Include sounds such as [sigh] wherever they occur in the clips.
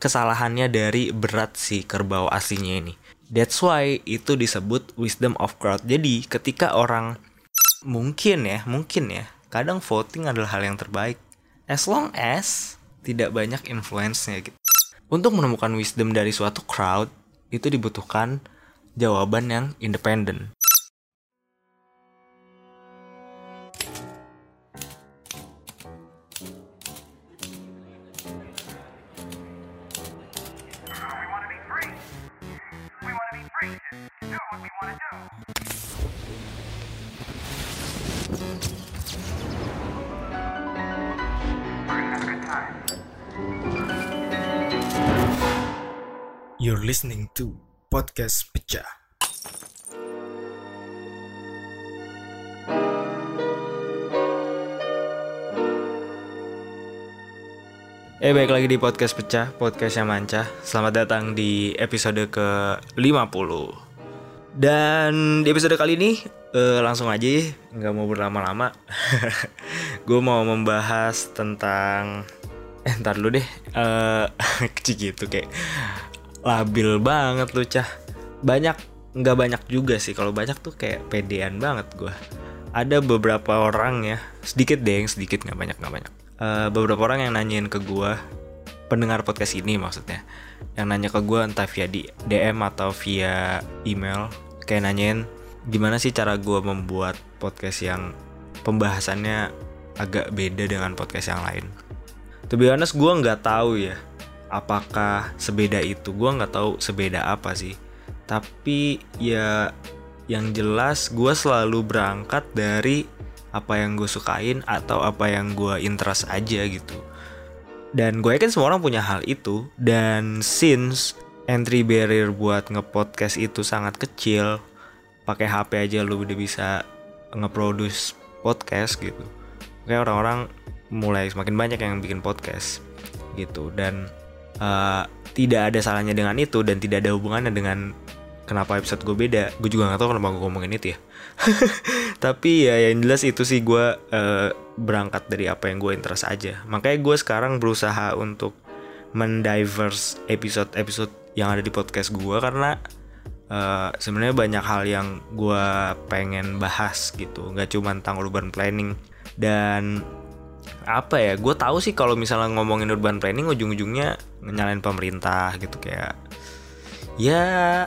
kesalahannya dari berat si kerbau aslinya ini. That's why itu disebut wisdom of crowd. Jadi ketika orang mungkin ya, mungkin ya, kadang voting adalah hal yang terbaik. As long as tidak banyak influence-nya gitu. Untuk menemukan wisdom dari suatu crowd, itu dibutuhkan jawaban yang independen. You're listening to Podcast Pecah. Eh baik lagi di podcast pecah, podcast yang mancah Selamat datang di episode ke-50 Dan di episode kali ini eh, langsung aja ya, nggak mau berlama-lama. [laughs] Gue mau membahas tentang Eh ntar dulu deh eh [laughs] Kecil gitu kayak Labil banget lu cah. Banyak, nggak banyak juga sih. Kalau banyak tuh kayak pedean banget gue Ada beberapa orang ya Sedikit deh yang sedikit nggak banyak nggak banyak. Eh, beberapa orang yang nanyain ke gue pendengar podcast ini maksudnya. Yang nanya ke gue entah via DM atau via email kayak nanyain gimana sih cara gue membuat podcast yang pembahasannya agak beda dengan podcast yang lain. To be honest gue nggak tahu ya apakah sebeda itu. Gue nggak tahu sebeda apa sih. Tapi ya yang jelas gue selalu berangkat dari apa yang gue sukain atau apa yang gue interest aja gitu dan gue yakin semua orang punya hal itu. Dan since entry barrier buat ngepodcast itu sangat kecil pakai HP aja lu udah bisa ngeproduce podcast gitu. Kayak orang-orang mulai semakin banyak yang bikin podcast gitu. Dan uh, tidak ada salahnya dengan itu dan tidak ada hubungannya dengan kenapa episode gue beda. Gue juga gak tahu kenapa gue ngomongin itu ya. [laughs] Tapi ya yang jelas itu sih gue uh, berangkat dari apa yang gue interest aja. Makanya gue sekarang berusaha untuk mendiverse episode-episode yang ada di podcast gue karena uh, sebenarnya banyak hal yang gue pengen bahas gitu. Nggak cuma tentang urban planning. Dan apa ya gue tahu sih kalau misalnya ngomongin urban planning ujung-ujungnya nyalain pemerintah gitu kayak ya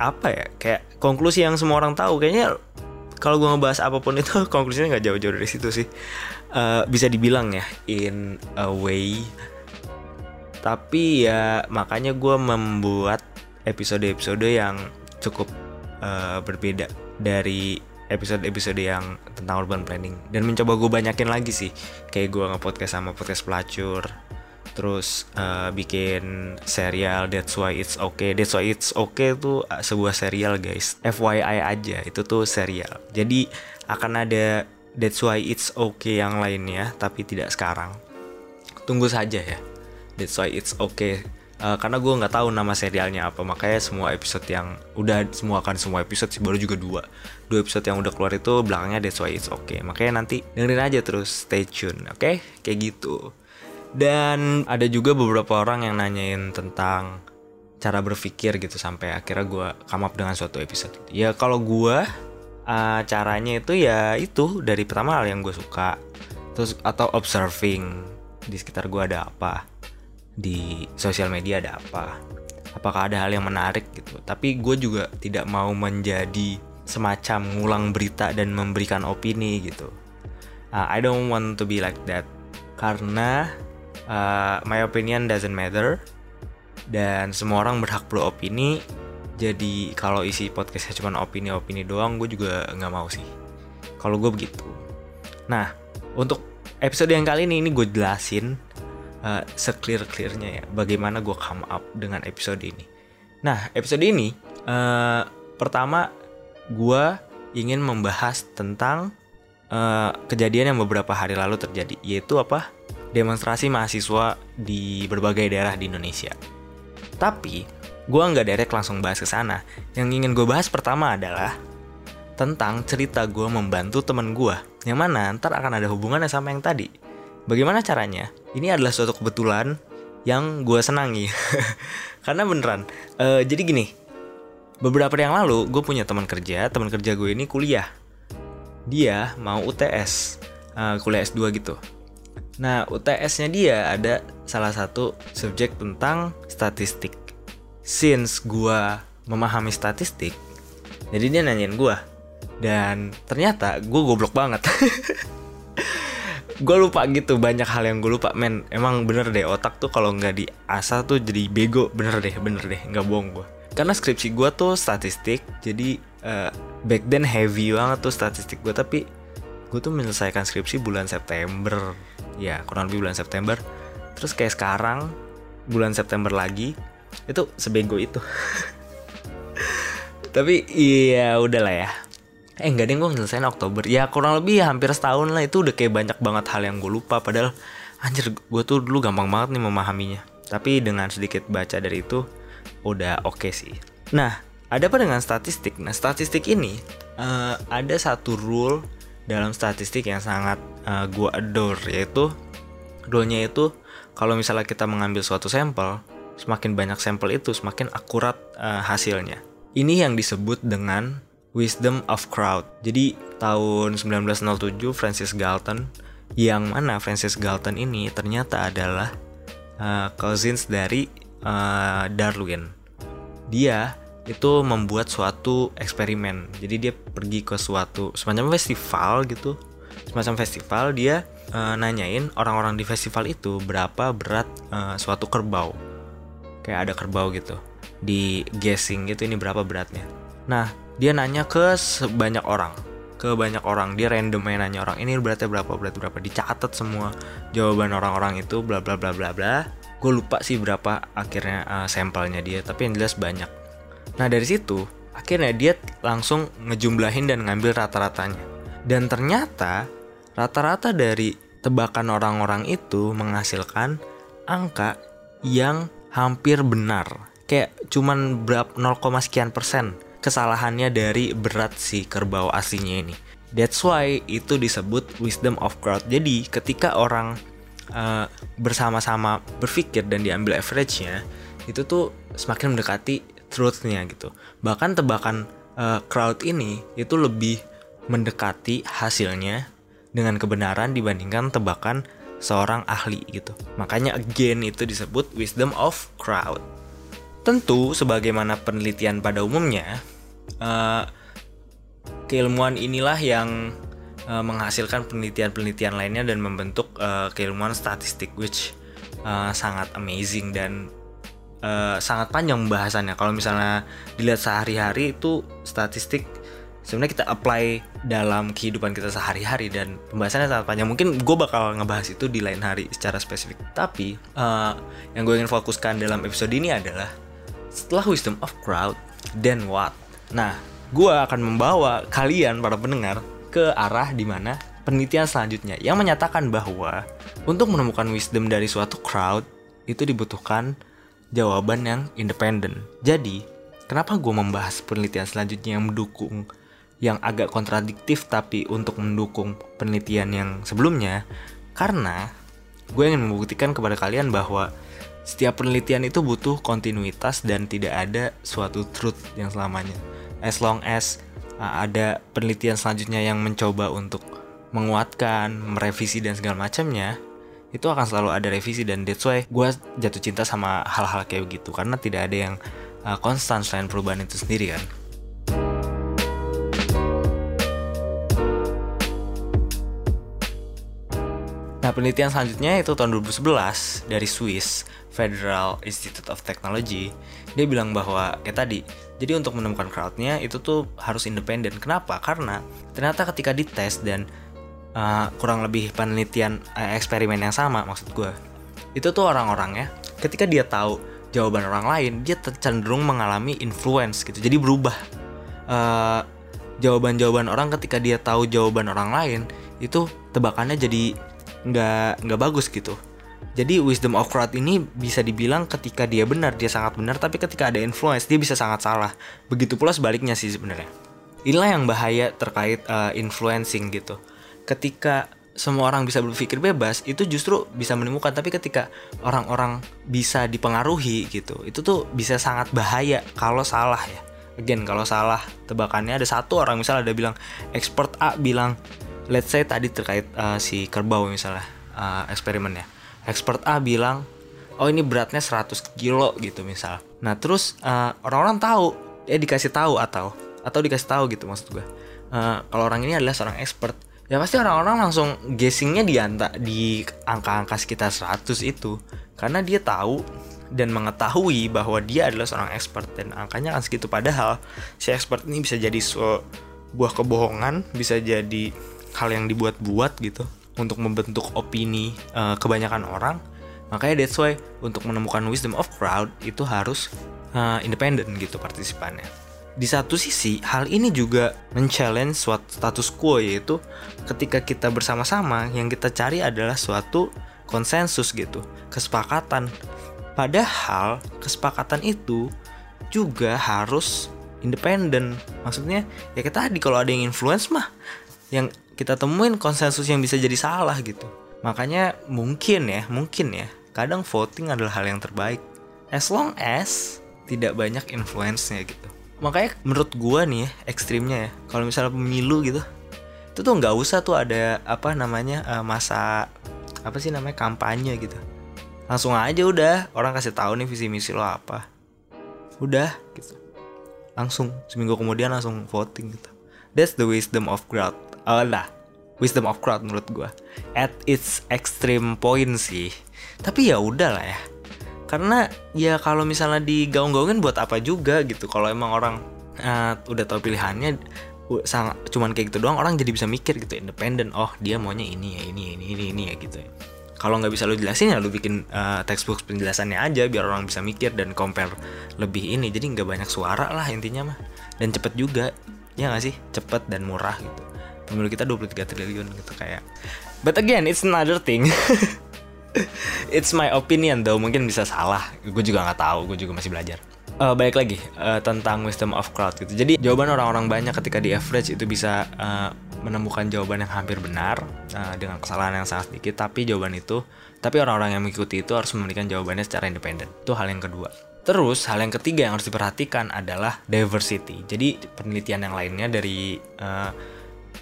apa ya kayak konklusi yang semua orang tahu. Kayaknya kalau gue ngebahas apa pun itu [laughs] konklusinya nggak jauh-jauh dari situ sih. Uh, bisa dibilang ya in a way. Tapi ya makanya gue membuat episode-episode yang cukup uh, berbeda dari episode-episode yang tentang urban planning. Dan mencoba gue banyakin lagi sih kayak gue nge-podcast sama podcast pelacur terus uh, bikin serial That's Why It's Okay. That's Why It's Okay tuh uh, sebuah serial guys. FYI aja itu tuh serial. Jadi akan ada That's Why It's Okay yang lainnya tapi tidak sekarang. Tunggu saja ya That's Why It's Okay. Uh, karena gue nggak tahu nama serialnya apa makanya semua episode yang udah semua akan semua episode sih baru juga dua. Dua episode yang udah keluar itu belakangnya That's Why It's Okay. Makanya nanti dengerin aja terus stay tune oke? Okay? kayak gitu dan ada juga beberapa orang yang nanyain tentang cara berpikir gitu sampai akhirnya gue come up dengan suatu episode. Ya kalau gue uh, caranya itu ya itu dari pertama hal yang gue suka, terus atau observing di sekitar gue ada apa, di sosial media ada apa, apakah ada hal yang menarik gitu. Tapi gue juga tidak mau menjadi semacam ngulang berita dan memberikan opini gitu. Uh, I don't want to be like that karena uh, my opinion doesn't matter. Dan semua orang berhak beropini jadi kalau isi podcastnya cuma opini-opini doang gue juga nggak mau sih. Kalau gue begitu. Nah untuk episode yang kali ini ini gue jelasin uh, seclear clearnya ya bagaimana gue come up dengan episode ini. Nah episode ini uh, pertama gue ingin membahas tentang uh, kejadian yang beberapa hari lalu terjadi yaitu apa demonstrasi mahasiswa di berbagai daerah di Indonesia. Tapi, gue nggak direct langsung bahas ke sana. Yang ingin gue bahas pertama adalah tentang cerita gue membantu temen gue, yang mana ntar akan ada hubungannya sama yang tadi. Bagaimana caranya? Ini adalah suatu kebetulan yang gue senangi [laughs] karena beneran eh, jadi gini beberapa yang lalu gue punya teman kerja teman kerja gue ini kuliah dia mau UTS eh, kuliah S2 gitu nah UTS-nya dia ada salah satu subjek tentang statistik. Since gue memahami statistik jadi dia nanyain gue dan ternyata gue goblok banget. [laughs] Gue lupa gitu banyak hal yang gue lupa. Men emang bener deh otak tuh kalau nggak diasah tuh jadi bego. Bener deh bener deh nggak bohong gue karena skripsi gue tuh statistik jadi eh, back then heavy banget tuh statistik gue tapi gue tuh menyelesaikan skripsi bulan September. Ya kurang lebih bulan September. Terus kayak sekarang bulan September lagi itu sebego itu. [laughs] Tapi iya udahlah ya. Eh enggak deh gue nyelesain Oktober. Ya kurang lebih ya hampir setahun lah. Itu udah kayak banyak banget hal yang gue lupa. Padahal anjir gue tuh dulu gampang banget nih memahaminya. Tapi dengan sedikit baca dari itu udah oke sih. Nah ada apa dengan statistik? Nah statistik ini eh, ada satu rule dalam statistik yang sangat eh, gue adore yaitu rule-nya itu kalau misalnya kita mengambil suatu sampel semakin banyak sampel itu semakin akurat eh, hasilnya ini yang disebut dengan wisdom of crowd. Jadi tahun 1907 Francis Galton yang mana Francis Galton ini ternyata adalah uh, cousins dari uh, Darwin. Dia itu membuat suatu eksperimen. Jadi dia pergi ke suatu semacam festival gitu. Semacam festival dia uh, nanyain orang-orang di festival itu berapa berat uh, suatu kerbau. Kayak ada kerbau gitu. Di guessing gitu ini berapa beratnya. Nah, dia nanya ke sebanyak orang ke banyak orang dia random main nanya orang ini beratnya berapa berat berapa dicatat semua jawaban orang-orang itu bla bla bla bla bla gue lupa sih berapa akhirnya uh, sampelnya dia tapi yang jelas banyak nah dari situ akhirnya dia langsung ngejumlahin dan ngambil rata-ratanya dan ternyata rata-rata dari tebakan orang-orang itu menghasilkan angka yang hampir benar kayak cuman berapa 0, sekian persen kesalahannya dari berat si kerbau aslinya ini. That's why itu disebut wisdom of crowd. Jadi ketika orang uh, bersama-sama berpikir dan diambil average-nya, itu tuh semakin mendekati truth-nya gitu. Bahkan tebakan uh, crowd ini itu lebih mendekati hasilnya dengan kebenaran dibandingkan tebakan seorang ahli gitu. Makanya again itu disebut wisdom of crowd. Tentu, sebagaimana penelitian pada umumnya, uh, keilmuan inilah yang uh, menghasilkan penelitian-penelitian lainnya dan membentuk uh, keilmuan statistik, which uh, sangat amazing dan uh, sangat panjang pembahasannya. Kalau misalnya dilihat sehari-hari itu statistik sebenarnya kita apply dalam kehidupan kita sehari-hari dan pembahasannya sangat panjang. Mungkin gue bakal ngebahas itu di lain hari secara spesifik. Tapi uh, yang gue ingin fokuskan dalam episode ini adalah setelah wisdom of crowd, then what? Nah, gue akan membawa kalian para pendengar ke arah di mana penelitian selanjutnya yang menyatakan bahwa untuk menemukan wisdom dari suatu crowd itu dibutuhkan jawaban yang independen. Jadi, kenapa gue membahas penelitian selanjutnya yang mendukung yang agak kontradiktif tapi untuk mendukung penelitian yang sebelumnya? Karena gue ingin membuktikan kepada kalian bahwa setiap penelitian itu butuh kontinuitas dan tidak ada suatu truth yang selamanya. As long as uh, ada penelitian selanjutnya yang mencoba untuk menguatkan, merevisi dan segala macamnya, itu akan selalu ada revisi dan that's why gue jatuh cinta sama hal-hal kayak begitu karena tidak ada yang uh, selain perubahan itu sendiri kan. Nah penelitian selanjutnya itu tahun 2011 dari Swiss Federal Institute of Technology. Dia bilang bahwa kayak tadi jadi untuk menemukan crowdnya itu tuh harus independen. Kenapa? Karena ternyata ketika dites dan uh, kurang lebih penelitian uh, eksperimen yang sama maksud gue itu tuh orang-orang ya ketika dia tahu jawaban orang lain dia cenderung mengalami influence gitu jadi berubah. Uh, jawaban-jawaban orang ketika dia tahu jawaban orang lain itu tebakannya jadi nggak nggak bagus gitu. Jadi wisdom of crowd ini bisa dibilang ketika dia benar dia sangat benar tapi ketika ada influence dia bisa sangat salah. Begitu pula sebaliknya sih sebenarnya. Inilah yang bahaya terkait uh, influencing gitu ketika semua orang bisa berpikir bebas itu justru bisa menemukan tapi ketika orang-orang bisa dipengaruhi gitu itu tuh bisa sangat bahaya kalau salah ya. Again kalau salah tebakannya ada satu orang misalnya ada bilang expert A bilang let's say tadi terkait uh, si kerbau misalnya uh, eksperimennya expert A bilang oh ini beratnya 100 kilo gitu misal. Nah terus uh, orang-orang tahu ya dikasih tahu atau atau dikasih tahu gitu maksud gue uh, kalau orang ini adalah seorang expert ya pasti orang-orang langsung guessingnya di angka-angka sekitar 100 itu. Karena dia tahu dan mengetahui bahwa dia adalah seorang expert. Dan angkanya akan segitu. Padahal si expert ini bisa jadi sebuah kebohongan bisa jadi hal yang dibuat-buat gitu. Untuk membentuk opini uh, kebanyakan orang. Makanya that's why untuk menemukan wisdom of crowd itu harus uh, independen gitu partisipannya di satu sisi hal ini juga men-challenge suatu status quo yaitu ketika kita bersama-sama yang kita cari adalah suatu konsensus gitu kesepakatan. Padahal kesepakatan itu juga harus independen. Maksudnya ya kita tadi kalau ada yang influence mah yang kita temuin konsensus yang bisa jadi salah gitu. Makanya mungkin ya mungkin ya kadang voting adalah hal yang terbaik. As long as tidak banyak influence-nya gitu makanya menurut gua nih ya, ekstrimnya ya kalau misalnya pemilu gitu itu tuh nggak usah tuh ada apa namanya uh, masa apa sih namanya kampanye gitu. Langsung aja udah orang kasih tahu nih visi misi lo apa. Udah gitu. Langsung seminggu kemudian langsung voting gitu. That's the wisdom of crowd. Oh lah wisdom of crowd menurut gua. At its extreme point sih. Tapi ya udah lah ya karena ya kalau misalnya digaung-gaungin buat apa juga gitu. Kalau emang orang uh, udah tahu pilihannya sangat cuman kayak gitu doang orang jadi bisa mikir gitu independen. Oh dia maunya ini ya ini ini ini ini ya gitu ya. Kalau nggak bisa lo jelasin ya lo bikin uh, textbook penjelasannya aja biar orang bisa mikir dan compare lebih ini. Jadi nggak banyak suara lah intinya mah. Dan cepet juga ya nggak sih? Cepet dan murah gitu. Pemilu kita 23 triliun gitu kayak. But again it's another thing [laughs] [laughs] It's my opinion though mungkin bisa salah. Gue juga nggak tahu. Gue juga masih belajar. Uh, baik lagi uh, tentang wisdom of crowd gitu. Jadi jawaban orang-orang banyak ketika di average itu bisa uh, menemukan jawaban yang hampir benar uh, dengan kesalahan yang sangat sedikit. Tapi jawaban itu, tapi orang-orang yang mengikuti itu harus memberikan jawabannya secara independen. Itu hal yang kedua. Terus hal yang ketiga yang harus diperhatikan adalah diversity. Jadi penelitian yang lainnya dari uh,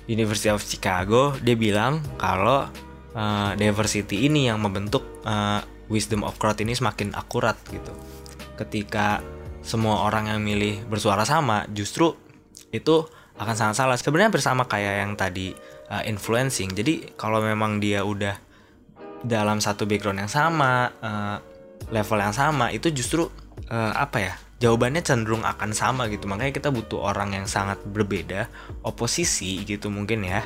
University of Chicago dia bilang kalau uh, diversity ini yang membentuk uh, wisdom of crowd ini semakin akurat gitu. Ketika semua orang yang milih bersuara sama, justru itu akan sangat salah. Sebenarnya bersama kayak yang tadi uh, influencing. Jadi kalau memang dia udah dalam satu background yang sama, uh, level yang sama, itu justru uh, apa ya? Jawabannya cenderung akan sama gitu. Makanya kita butuh orang yang sangat berbeda, oposisi gitu mungkin ya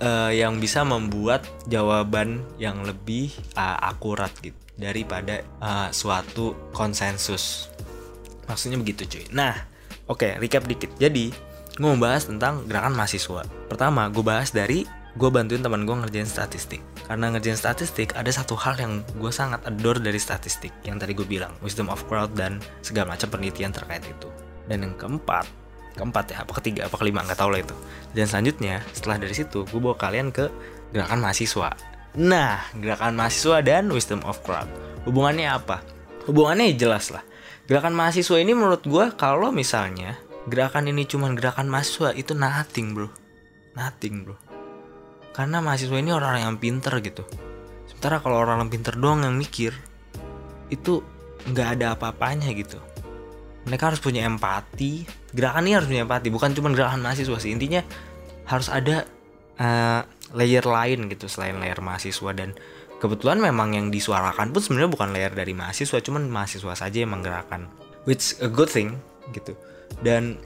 uh, yang bisa membuat jawaban yang lebih uh, akurat gitu daripada uh, suatu konsensus. Maksudnya begitu cuy. Nah, oke okay, recap dikit. Jadi gue mau bahas tentang gerakan mahasiswa. Pertama, gue bahas dari gue bantuin teman gue ngerjain statistik. Karena ngerjain statistik ada satu hal yang gue sangat adore dari statistik yang tadi gue bilang, wisdom of crowd dan segala macam penelitian terkait itu. Dan yang keempat, keempat ya apa ketiga apa kelima nggak tahu lah itu. Dan selanjutnya setelah dari situ gue bawa kalian ke gerakan mahasiswa. Nah gerakan mahasiswa dan wisdom of crowd. Hubungannya apa? Hubungannya jelas lah. Gerakan mahasiswa ini menurut gue kalau misalnya gerakan ini cuma gerakan mahasiswa itu nothing bro. Nothing bro. Karena mahasiswa ini orang-orang yang pinter gitu. Sementara kalau orang yang pinter doang yang mikir itu nggak ada apa-apanya gitu mereka harus punya empati. Gerakan ini harus punya empati bukan cuma gerakan mahasiswa sih. Intinya harus ada uh, layer lain gitu selain layer mahasiswa. Dan kebetulan memang yang disuarakan pun sebenarnya bukan layer dari mahasiswa cuman mahasiswa saja yang menggerakkan. Which a good thing gitu. Dan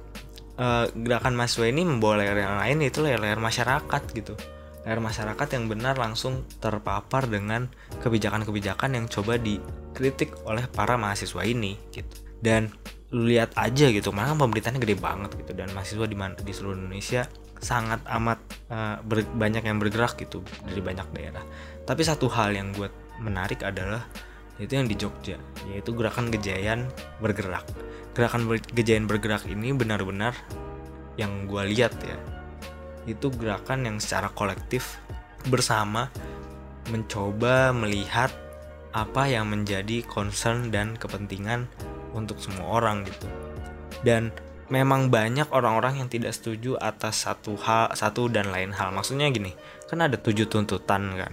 uh, gerakan mahasiswa ini membawa layer yang lain itu layer-layer masyarakat gitu. Layer masyarakat yang benar langsung terpapar dengan kebijakan-kebijakan yang coba dikritik oleh para mahasiswa ini gitu. Dan lu lihat aja gitu. Mana pemerintahnya gede banget gitu. Dan mahasiswa di mana di seluruh Indonesia sangat amat uh, ber, banyak yang bergerak gitu dari banyak daerah. Tapi satu hal yang gue menarik adalah itu yang di Jogja yaitu gerakan gejayan bergerak. Gerakan ber, gejayan bergerak ini benar-benar yang gue lihat ya itu gerakan yang secara kolektif bersama mencoba melihat apa yang menjadi concern dan kepentingan untuk semua orang gitu. Dan memang banyak orang-orang yang tidak setuju atas satu hal satu dan lain hal. Maksudnya gini kan ada tujuh tuntutan kan?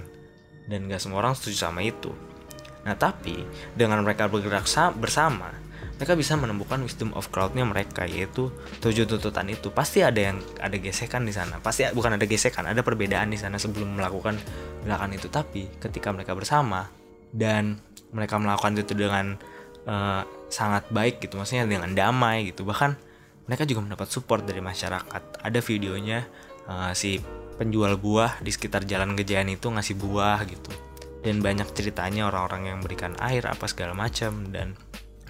Dan gak semua orang setuju sama itu. Nah tapi dengan mereka bergerak bersama mereka bisa menemukan wisdom of crowdnya mereka yaitu tujuh tuntutan itu. Pasti ada yang ada gesekan di sana. Pasti bukan ada gesekan ada perbedaan di sana sebelum melakukan gerakan itu. Tapi ketika mereka bersama dan mereka melakukan itu dengan uh, sangat baik gitu maksudnya dengan damai gitu bahkan mereka juga mendapat support dari masyarakat. Ada videonya uh, si penjual buah di sekitar Jalan Gejayan itu ngasih buah gitu. Dan banyak ceritanya orang-orang yang berikan air apa segala macam dan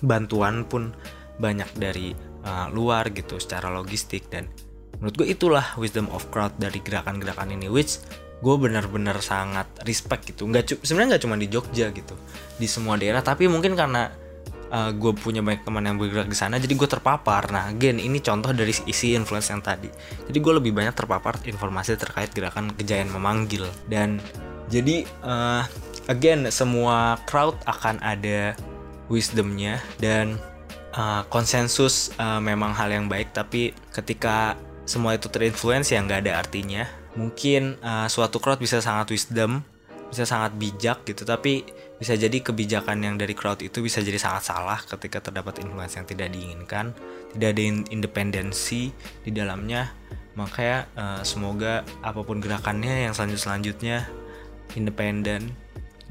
bantuan pun banyak dari uh, luar gitu secara logistik dan menurut gue itulah wisdom of crowd dari gerakan-gerakan ini which gue benar-benar sangat respect gitu nggak sebenarnya nggak cuma di Jogja gitu di semua daerah tapi mungkin karena uh, eh, gue punya banyak teman yang bergerak di sana jadi gue terpapar. Nah again ini contoh dari isi influence yang tadi. Jadi gue lebih banyak terpapar informasi terkait gerakan kejayaan memanggil. Dan jadi uh, again semua crowd akan ada wisdomnya dan uh, konsensus uh, memang hal yang baik. Tapi ketika semua itu terinfluence ya nggak ada artinya. Mungkin uh, suatu crowd bisa sangat wisdom bisa sangat bijak gitu. Tapi bisa jadi kebijakan yang dari crowd itu bisa jadi sangat salah ketika terdapat influence yang tidak diinginkan tidak ada independensi di dalamnya. Makanya uh, semoga apa pun gerakannya yang selanjut selanjutnya independen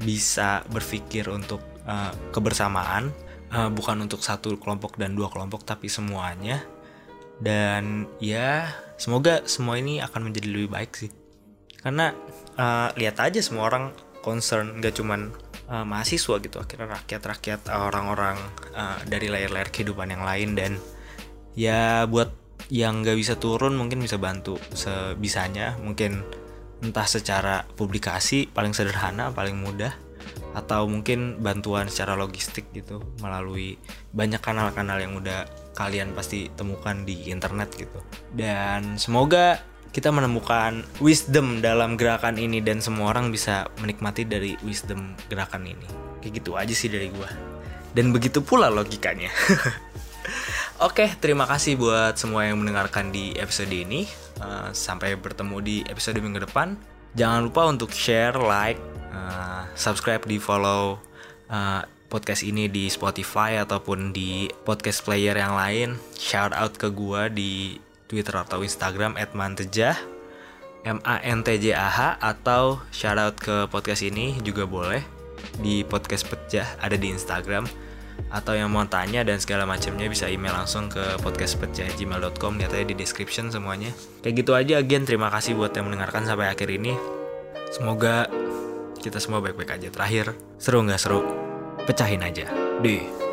bisa berpikir untuk uh, kebersamaan uh, bukan untuk satu kelompok dan dua kelompok tapi semuanya. Dan ya semoga semua ini akan menjadi lebih baik sih. Karena uh, lihat aja semua orang concern gak cuman uh, mahasiswa gitu akhirnya rakyat-rakyat orang-orang uh, dari layar-layar kehidupan yang lain. Dan ya buat yang gak bisa turun mungkin bisa bantu sebisanya. Mungkin entah secara publikasi paling sederhana paling mudah atau mungkin bantuan secara logistik gitu melalui banyak kanal-kanal yang udah kalian pasti temukan di internet gitu. Dan semoga kita menemukan wisdom dalam gerakan ini dan semua orang bisa menikmati dari wisdom gerakan ini. Kayak gitu aja sih dari gua. Dan begitu pula logikanya. [laughs] Oke, terima kasih buat semua yang mendengarkan di episode ini. Uh, sampai bertemu di episode minggu depan. Jangan lupa untuk share, like, uh, subscribe, di follow uh, podcast ini di Spotify ataupun di podcast player yang lain. Shout out ke gua di Twitter atau Instagram @mantejah M A N T J A H atau shoutout ke podcast ini juga boleh. Di podcast pecah ada di Instagram. Atau yang mau tanya dan segala macamnya bisa email langsung ke podcastpecah@gmail.com lihat aja di description semuanya. Kayak gitu aja again terima kasih buat yang mendengarkan sampai akhir ini. Semoga kita semua baik-baik aja. Terakhir seru nggak seru? Pecahin aja. Deh